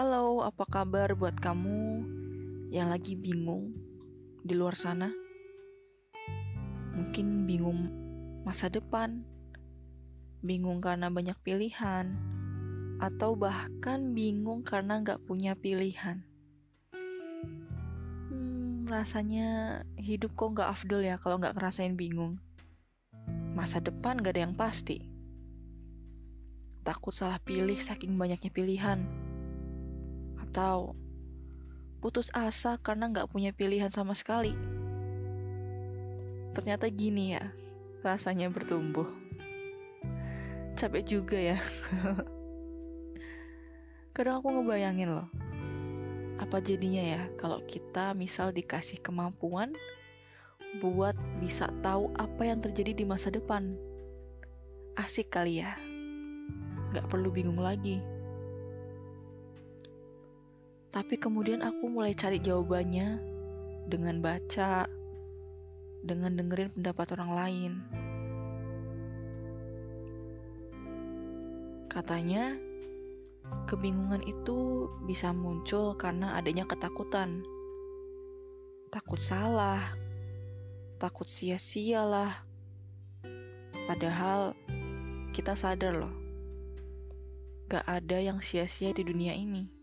apa kabar buat kamu yang lagi bingung di luar sana? Mungkin bingung masa depan, bingung karena banyak pilihan, atau bahkan bingung karena nggak punya pilihan. Hmm, rasanya hidup kok nggak afdol ya kalau nggak ngerasain bingung. Masa depan gak ada yang pasti. Takut salah pilih saking banyaknya pilihan atau putus asa karena nggak punya pilihan sama sekali. Ternyata gini ya, rasanya bertumbuh. Capek juga ya. Kadang aku ngebayangin loh, apa jadinya ya kalau kita misal dikasih kemampuan buat bisa tahu apa yang terjadi di masa depan. Asik kali ya, nggak perlu bingung lagi. Tapi kemudian aku mulai cari jawabannya dengan baca, dengan dengerin pendapat orang lain. Katanya, kebingungan itu bisa muncul karena adanya ketakutan. Takut salah, takut sia-sia lah. Padahal kita sadar loh, gak ada yang sia-sia di dunia ini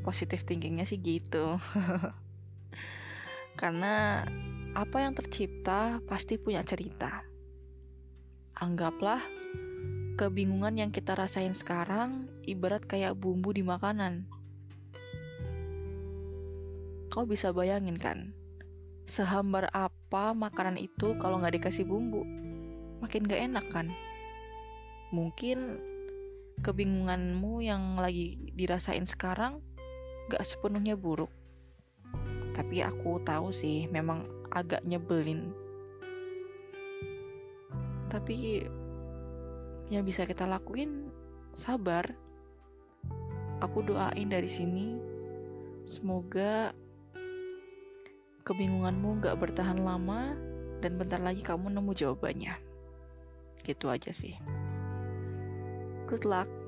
positif thinkingnya sih gitu. Karena apa yang tercipta pasti punya cerita. Anggaplah kebingungan yang kita rasain sekarang ibarat kayak bumbu di makanan. Kau bisa bayangin kan sehambar apa makanan itu kalau nggak dikasih bumbu? Makin gak enak kan? Mungkin kebingunganmu yang lagi dirasain sekarang gak sepenuhnya buruk. Tapi aku tahu sih memang agak nyebelin. Tapi yang bisa kita lakuin sabar. Aku doain dari sini semoga kebingunganmu gak bertahan lama dan bentar lagi kamu nemu jawabannya. Gitu aja sih. Good luck.